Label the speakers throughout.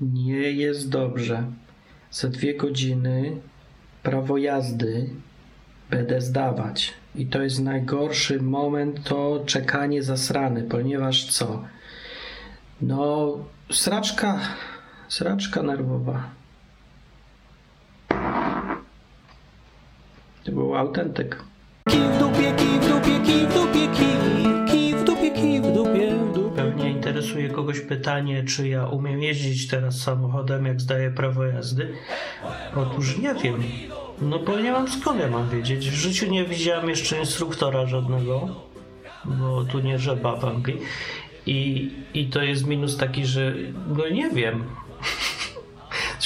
Speaker 1: Nie jest dobrze. Za dwie godziny prawo jazdy będę zdawać. I to jest najgorszy moment, to czekanie zasrane, ponieważ co? No, sraczka, sraczka nerwowa. To był autentyk.
Speaker 2: Kij w dupie, kij w dupie, kij w dupie, kij
Speaker 3: interesuje kogoś pytanie, czy ja umiem jeździć teraz samochodem, jak zdaję prawo jazdy. Otóż nie wiem. No bo nie mam skąd ja mam wiedzieć. W życiu nie widziałem jeszcze instruktora żadnego, bo tu nie żeba w Anglii. I, I to jest minus taki, że no nie wiem.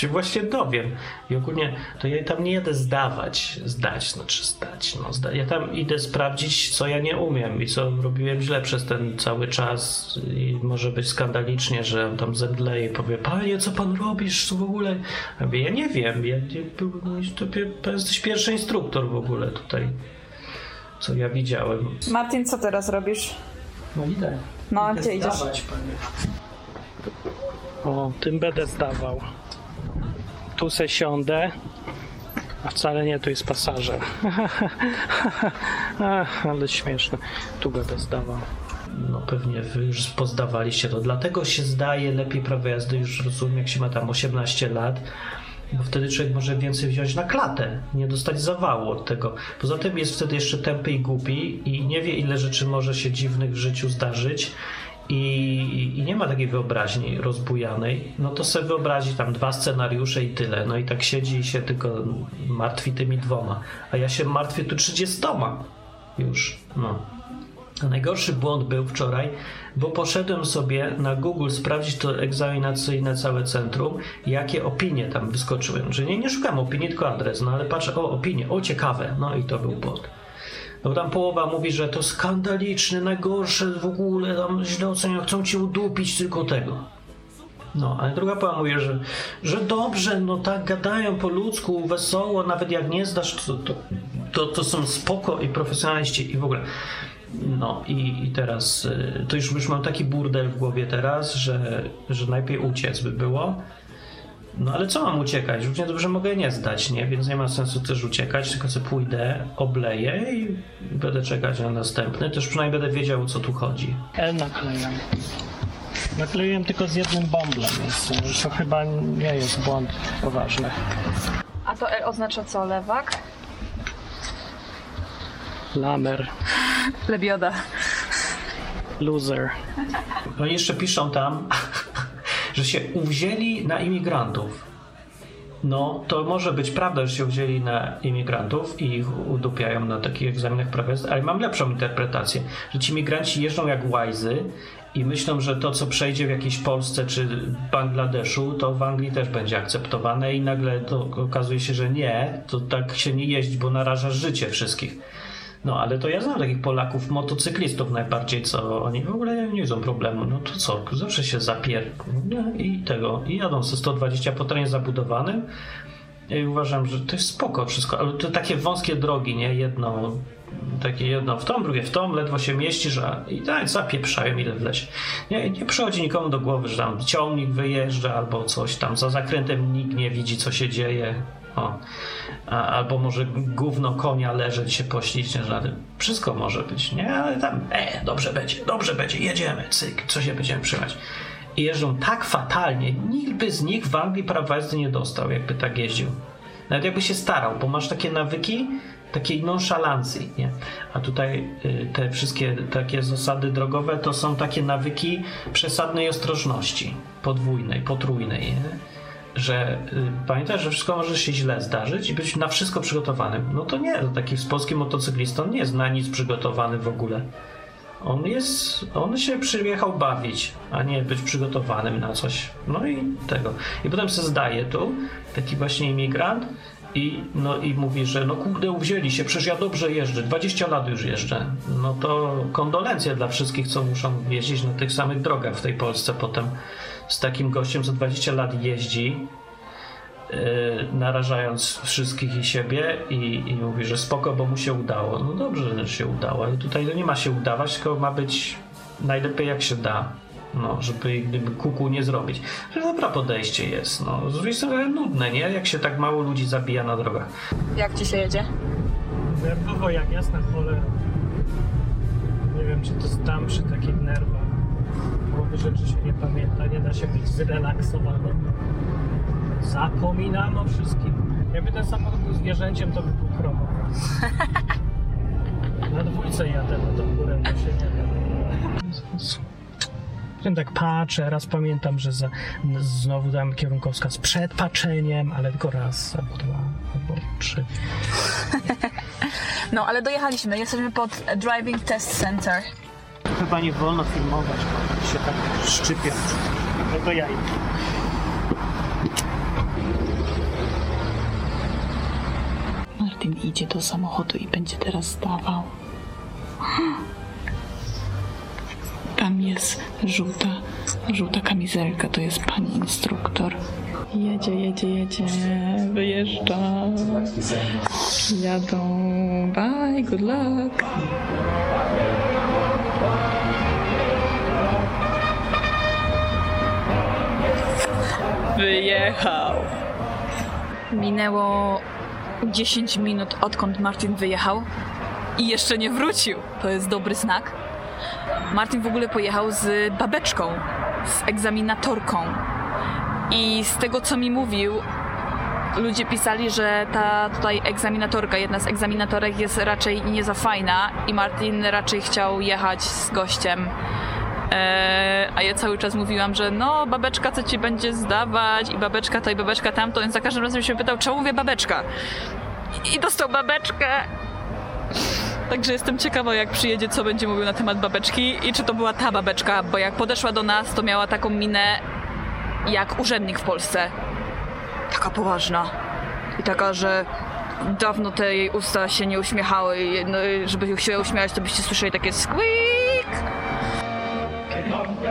Speaker 3: Się właśnie dowiem. I ogólnie to ja tam nie jadę zdawać, zdać, znaczy zdać, no zda. Ja tam idę sprawdzić, co ja nie umiem i co robiłem źle przez ten cały czas i może być skandalicznie, że on tam zemdleje i powie, panie, co pan robisz, co w ogóle? Ja mówię, ja nie wiem, ja nie, był- no, to, to jesteś pierwszy instruktor w ogóle tutaj, co ja widziałem.
Speaker 4: Martin, co teraz robisz?
Speaker 3: No idę.
Speaker 4: No, gdzie idziesz?
Speaker 3: O, tym będę zdawał. Tu se siądę. A wcale nie, tu jest pasażer. Ale śmieszne. Tu będę zdawał. No pewnie wy już pozdawaliście to. Dlatego się zdaje lepiej prawo jazdy, już rozumiem, jak się ma tam 18 lat. Bo wtedy człowiek może więcej wziąć na klatę, nie dostać zawału od tego. Poza tym jest wtedy jeszcze tępy i głupi i nie wie, ile rzeczy może się dziwnych w życiu zdarzyć i, i nie ma takiej wyobraźni rozbujanej, no to sobie wyobrazi tam dwa scenariusze i tyle. No i tak siedzi i się tylko martwi tymi dwoma. A ja się martwię tu trzydziestoma już. No. A najgorszy błąd był wczoraj, bo poszedłem sobie na Google sprawdzić to egzaminacyjne całe centrum, jakie opinie tam wyskoczyły. Że nie, nie szukam opinii, tylko adres, no ale patrzę, o opinie, o ciekawe, no i to był błąd. No tam połowa mówi, że to skandaliczne, najgorsze w ogóle, tam źle oceniają, chcą ci udupić tylko tego. No, ale druga połowa mówi, że, że dobrze, no tak gadają po ludzku, wesoło, nawet jak nie zdasz, to, to, to, to są spoko i profesjonaliści i w ogóle. No i, i teraz y, to już, już mam taki burdel w głowie teraz, że, że najpierw uciec by było. No ale co mam uciekać? Równie dobrze mogę nie zdać, nie? Więc nie ma sensu też uciekać, tylko co pójdę, obleję i będę czekać na następny. Też przynajmniej będę wiedział, o co tu chodzi. L naklejam. Nakleiłem tylko z jednym bąblem, więc to chyba nie jest błąd poważny.
Speaker 4: A to L oznacza co? Lewak?
Speaker 3: Lamer,
Speaker 4: Lebioda.
Speaker 3: loser. No i jeszcze piszą tam, że się uwzięli na imigrantów. No, to może być prawda, że się wzięli na imigrantów i ich udupiają na takich egzaminach prawa ale mam lepszą interpretację, że ci migranci jeżdżą jak łajzy i myślą, że to, co przejdzie w jakiejś Polsce czy Bangladeszu, to w Anglii też będzie akceptowane i nagle to okazuje się, że nie, to tak się nie jeździ, bo narażasz życie wszystkich. No, ale to ja znam takich Polaków, motocyklistów najbardziej, co oni w ogóle nie widzą problemu. No to co, zawsze się zapier... no i tego, i jadą ze 120 po terenie zabudowanym. I uważam, że to jest spoko wszystko, ale to takie wąskie drogi, nie? Jedno, takie jedno w tą, drugie w tą, ledwo się mieścisz, a i tak zapieprzają ile wlezie. Nie, nie przychodzi nikomu do głowy, że tam ciągnik wyjeżdża albo coś tam, za zakrętem nikt nie widzi, co się dzieje. O. A, albo może gówno konia leżeć się poślicznie, że na tym. Wszystko może być, nie? Ale tam, e, dobrze będzie, dobrze będzie, jedziemy, cyk, co się będziemy trzymać. I jeżdżą tak fatalnie, nikt by z nich w Anglii prawa jazdy nie dostał, jakby tak jeździł. Nawet jakby się starał, bo masz takie nawyki takiej nonszalancji, nie? A tutaj y, te wszystkie takie zasady drogowe to są takie nawyki przesadnej ostrożności, podwójnej, potrójnej, nie? Że y, pamiętaj, że wszystko może się źle zdarzyć i być na wszystko przygotowanym. No to nie, to taki polski motocyklista on nie jest na nic przygotowany w ogóle. On jest, on się przyjechał bawić, a nie być przygotowanym na coś. No i tego. I potem się zdaje tu, taki właśnie imigrant i, no, i mówi, że no kurde, uwzięli się, przecież ja dobrze jeżdżę, 20 lat już jeżdżę. No to kondolencje dla wszystkich, co muszą jeździć na tych samych drogach w tej Polsce potem z takim gościem, co 20 lat jeździ, yy, narażając wszystkich i siebie i, i mówi, że spoko, bo mu się udało. No dobrze, że się udało, ale tutaj to nie ma się udawać, tylko ma być najlepiej jak się da.
Speaker 5: no, żeby gdyby kuku nie zrobić. Że dobra podejście jest, no. Z drugiej strony nudne, nie? Jak się tak mało ludzi zabija na drogach.
Speaker 4: Jak ci się jedzie?
Speaker 3: Nerwowo jak jasna cholera. Nie wiem, czy to tam przy takich nerwach. Rzeczy się nie pamięta, nie da się być zrelaksowanym. Zapominam o wszystkim. Jakby ten samochód był zwierzęciem, to by był krowa. Na dwójce jadę na tą górę, to się nie. Potem tak patrzę, raz pamiętam, że za, znowu dałem kierunkowskaz przed paczeniem, ale tylko raz, albo dwa, albo trzy.
Speaker 4: No, ale dojechaliśmy. Jesteśmy pod Driving Test Center.
Speaker 3: Chyba nie wolno filmować, bo się tak szczypie. No to ja idę.
Speaker 6: Martin idzie do samochodu i będzie teraz zdawał. Tam jest żółta, żółta kamizelka, to jest pani instruktor. Jedzie, jedzie, jedzie, wyjeżdża. Jadą. Bye, good luck. Wyjechał.
Speaker 4: Minęło 10 minut odkąd Martin wyjechał i jeszcze nie wrócił. To jest dobry znak. Martin w ogóle pojechał z babeczką, z egzaminatorką. I z tego co mi mówił, ludzie pisali, że ta tutaj egzaminatorka, jedna z egzaminatorek jest raczej nie za fajna i Martin raczej chciał jechać z gościem. Eee, a ja cały czas mówiłam, że no, babeczka co ci będzie zdawać i babeczka to i babeczka tamto, więc za każdym razem się pytał, czemu mówię babeczka? I, I dostał babeczkę. Także jestem ciekawa, jak przyjedzie, co będzie mówił na temat babeczki i czy to była ta babeczka, bo jak podeszła do nas, to miała taką minę jak urzędnik w Polsce. Taka poważna. I taka, że dawno te jej usta się nie uśmiechały no, żeby się uśmiałać, to byście słyszeli takie squeak.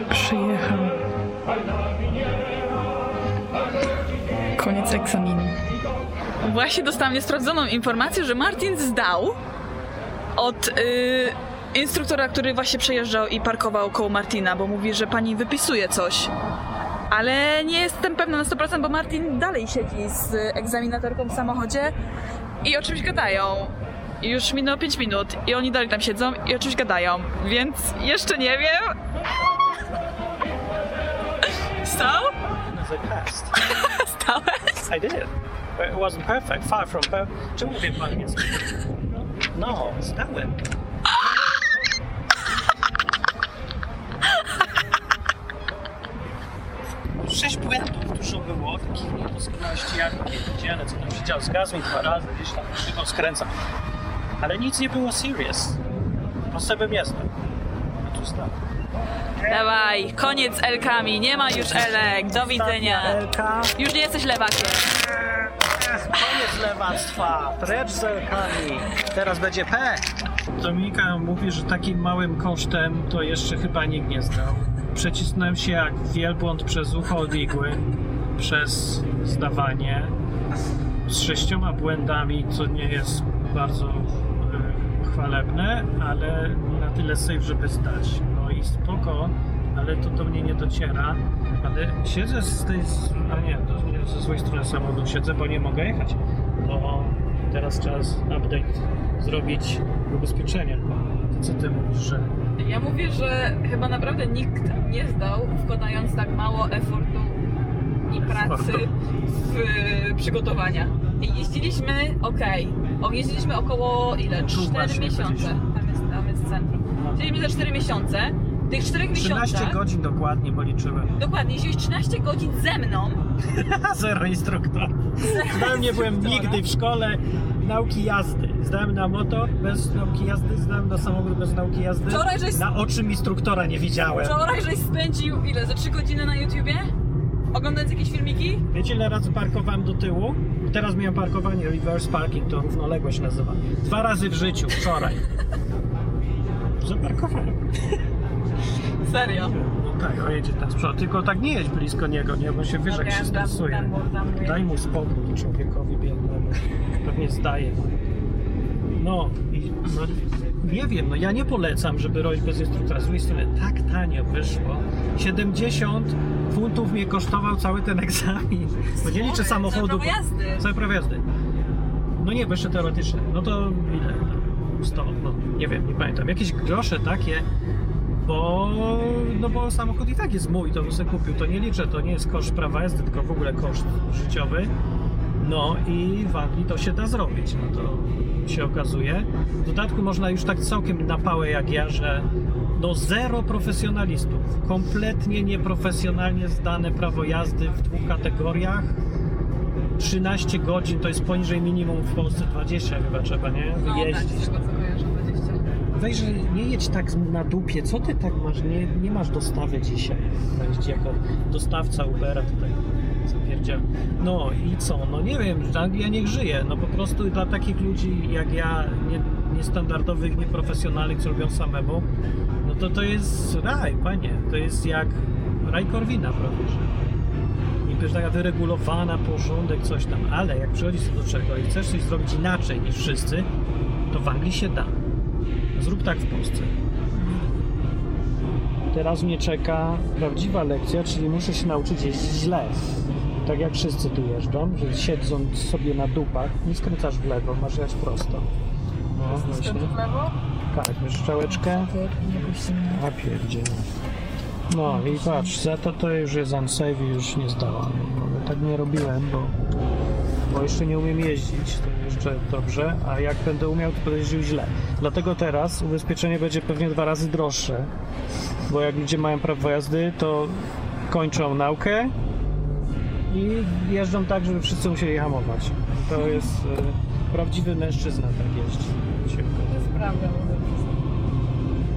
Speaker 6: Przyjechał. Koniec egzaminu.
Speaker 4: Właśnie dostałam niesprawdzoną informację, że Martin zdał od y, instruktora, który właśnie przejeżdżał i parkował koło Martina, bo mówi, że pani wypisuje coś. Ale nie jestem pewna na 100%, bo Martin dalej siedzi z egzaminatorką w samochodzie i o czymś gadają. Już minęło 5 minut i oni dalej tam siedzą i o czymś gadają, więc jeszcze nie wiem. Stał?
Speaker 3: As I passed.
Speaker 4: Stałeś?
Speaker 3: I did. But it wasn't perfect. Far from perfect. Czemu mówię po angielsku? No, zdałem. Sześć błędów dużo było, takich niedoskonałości jak widziane, co tam się działo. Zgasł mi dwa razy, gdzieś tam krzywo skręcam. Ale nic nie było serious. Po sobie jestem. A tu stałem.
Speaker 4: Dawaj, koniec Elkami, nie ma już Elek, do widzenia.
Speaker 3: Elka.
Speaker 4: Już nie jesteś lewakiem.
Speaker 3: Koniec lewactwa! Precz z elkami! Teraz będzie P! Dominika mówi, że takim małym kosztem to jeszcze chyba nikt nie zdał. Przecisnąłem się jak wielbłąd przez ucho od igły, przez zdawanie, z sześcioma błędami, co nie jest bardzo e, chwalebne, ale na tyle safe, żeby zdać. No i spoko, ale to do mnie nie dociera. Ale siedzę z tej, a nie, to ze złej strony samochodu siedzę, bo nie mogę jechać. Bo teraz czas update zrobić ubezpieczenia. To co ty mówisz, że
Speaker 4: Ja mówię, że chyba naprawdę nikt nie zdał, wkładając tak mało efortu i pracy w y, przygotowania. I Jeździliśmy, okej, okay. jeździliśmy około ile?
Speaker 3: Tu
Speaker 4: 4
Speaker 3: właśnie
Speaker 4: miesiące. Tam jest, tam jest centrum. Jeździliśmy za 4 miesiące. Tych 4
Speaker 3: 13
Speaker 4: miesiącach,
Speaker 3: godzin dokładnie policzyłem.
Speaker 4: dokładnie, jeździłeś 13 godzin ze mną.
Speaker 3: Zero instruktora. Zdałem nie byłem nigdy w szkole nauki jazdy. Zdałem na moto bez nauki jazdy, zdałem na samochód bez nauki jazdy.
Speaker 4: Wczoraj żeś-
Speaker 3: Na oczy instruktora nie widziałem.
Speaker 4: Wczoraj żeś spędził ile? Za 3 godziny na YouTubie? Oglądając jakieś filmiki?
Speaker 3: Wiecie ile razy parkowałem do tyłu? Teraz miałem parkowanie reverse parking, to równoległość nazywa. Dwa razy w życiu, wczoraj. Zaparkowałem.
Speaker 4: Serio.
Speaker 3: No tak, o jedzie ten z przodu. Tylko tak nie jedź blisko niego, nie? Bo się wiesz, jak się stresuje. Daj mu spokój człowiekowi biednemu. Pewnie zdaje. No, i, no nie wiem, no ja nie polecam, żeby robić bez instruktora. Z drugiej strony tak tanio wyszło. 70 funtów mnie kosztował cały ten egzamin. Bo nie liczę samochodu.
Speaker 4: prawo jazdy.
Speaker 3: Całe prawo jazdy. No nie, bo jeszcze teoretyczne. No to ile? No, 100, no nie wiem, nie pamiętam. Jakieś grosze takie, bo, no bo samochód i tak jest mój, to bym sobie kupił. To nie liczę, to nie jest koszt prawa jazdy, tylko w ogóle koszt życiowy. No i w Anglii to się da zrobić, no to się okazuje. W dodatku można już tak całkiem na pałę jak ja, że no zero profesjonalistów. Kompletnie nieprofesjonalnie zdane prawo jazdy w dwóch kategoriach. 13 godzin to jest poniżej minimum w Polsce 20 chyba trzeba, nie? Wyjeździć. Weź, nie jedź tak na dupie. Co ty tak masz? Nie, nie masz dostawy dzisiaj. Weź jako dostawca Ubera tutaj zapierdział. No i co? No nie wiem, Anglia niech żyje. No po prostu dla takich ludzi jak ja, nie, niestandardowych, nieprofesjonalnych, co robią samemu, no to to jest raj, panie. To jest jak raj Korwina prawie, że że taka wyregulowana, porządek, coś tam, ale jak przychodzi co do czego i chcesz coś zrobić inaczej niż wszyscy, to w Anglii się da. Zrób tak w Polsce. Teraz mnie czeka prawdziwa lekcja, czyli muszę się nauczyć jeździć źle. Tak jak wszyscy tu jeżdżą, że siedząc sobie na dupach, nie skręcasz w lewo, masz jechać prosto. No właśnie. Tak, bierz strzałeczkę. A pierdzie. No i patrz, za to to już jest unsafe i już nie zdałam. No, tak nie robiłem, bo, bo jeszcze nie umiem jeździć, to jeszcze dobrze, a jak będę umiał, to będę jeździł źle. Dlatego teraz ubezpieczenie będzie pewnie dwa razy droższe, bo jak ludzie mają prawo jazdy, to kończą naukę i jeżdżą tak, żeby wszyscy musieli hamować. To jest e, prawdziwy mężczyzna tak jeździ. się okazuje.
Speaker 4: Prawda,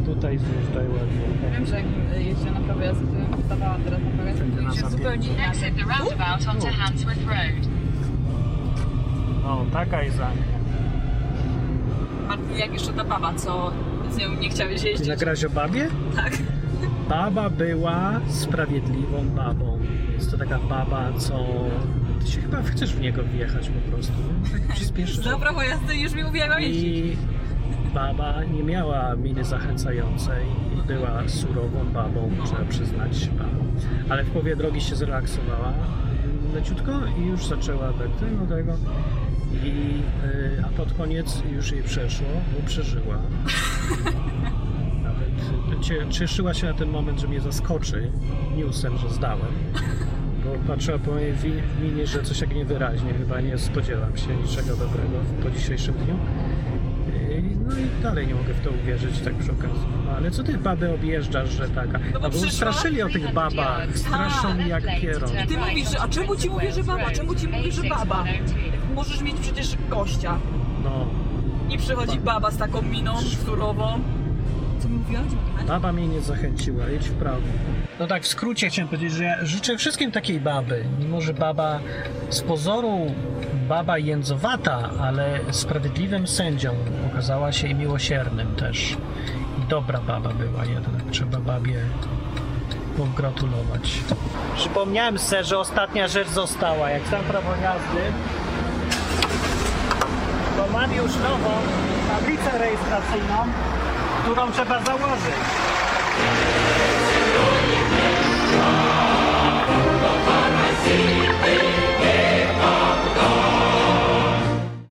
Speaker 3: Tutaj zjeżdżaj ładnie.
Speaker 4: Wiem, że jak jeździłem na prawo jazdy, to zdawałam teraz na prawo jazdy, to już jest zupełnie inaczej.
Speaker 7: Exit the roundabout onto Handsworth Road.
Speaker 3: O, taka jest Anglia.
Speaker 4: Martin, jak jeszcze ta baba, co z nią nie chciałeś jeździć.
Speaker 3: nagrać o babie?
Speaker 4: Tak.
Speaker 3: Baba była sprawiedliwą babą. Jest to taka baba, co... Ty się chyba chcesz w niego wjechać po prostu. Tak przyspieszysz.
Speaker 4: Za prawo jazdy już mi mówiła jeździć.
Speaker 3: I baba nie miała miny zachęcającej i była surową babą, trzeba przyznać. Babą. Ale w połowie drogi się zrelaksowała leciutko i już zaczęła tak tego, tego. I, y, a pod koniec już jej przeszło, bo przeżyła. Nawet cie, cieszyła się na ten moment, że mnie zaskoczy newsem, że zdałem. Bo patrzyła po mojej wi- minie, że coś jak niewyraźnie, chyba nie spodziewam się niczego dobrego po dzisiejszym dniu. No i dalej nie mogę w to uwierzyć tak przy okazji. No, ale co ty babę objeżdżasz, że taka?
Speaker 4: bo
Speaker 3: No bo
Speaker 4: przyszła?
Speaker 3: straszyli o tych babach, straszą jak kierą.
Speaker 4: Ty mówisz, że a czemu ci mówię, że baba? Czemu ci mówię, że baba? Możesz mieć przecież gościa.
Speaker 3: No,
Speaker 4: I przychodzi baba z taką miną surową. Co mi mówiłaś?
Speaker 3: baba mnie nie zachęciła, jedź w prawo. No tak, w skrócie chciałem powiedzieć, że ja życzę wszystkim takiej baby. Mimo, że baba z pozoru baba jędzowata, ale sprawiedliwym sędzią okazała się i miłosiernym też. I dobra baba była jednak, trzeba babie pogratulować. Przypomniałem sobie, że ostatnia rzecz została. Jak tam prawo jazdy, to mam już nową tablicę rejestracyjną, którą trzeba założyć. Lord, I see thee.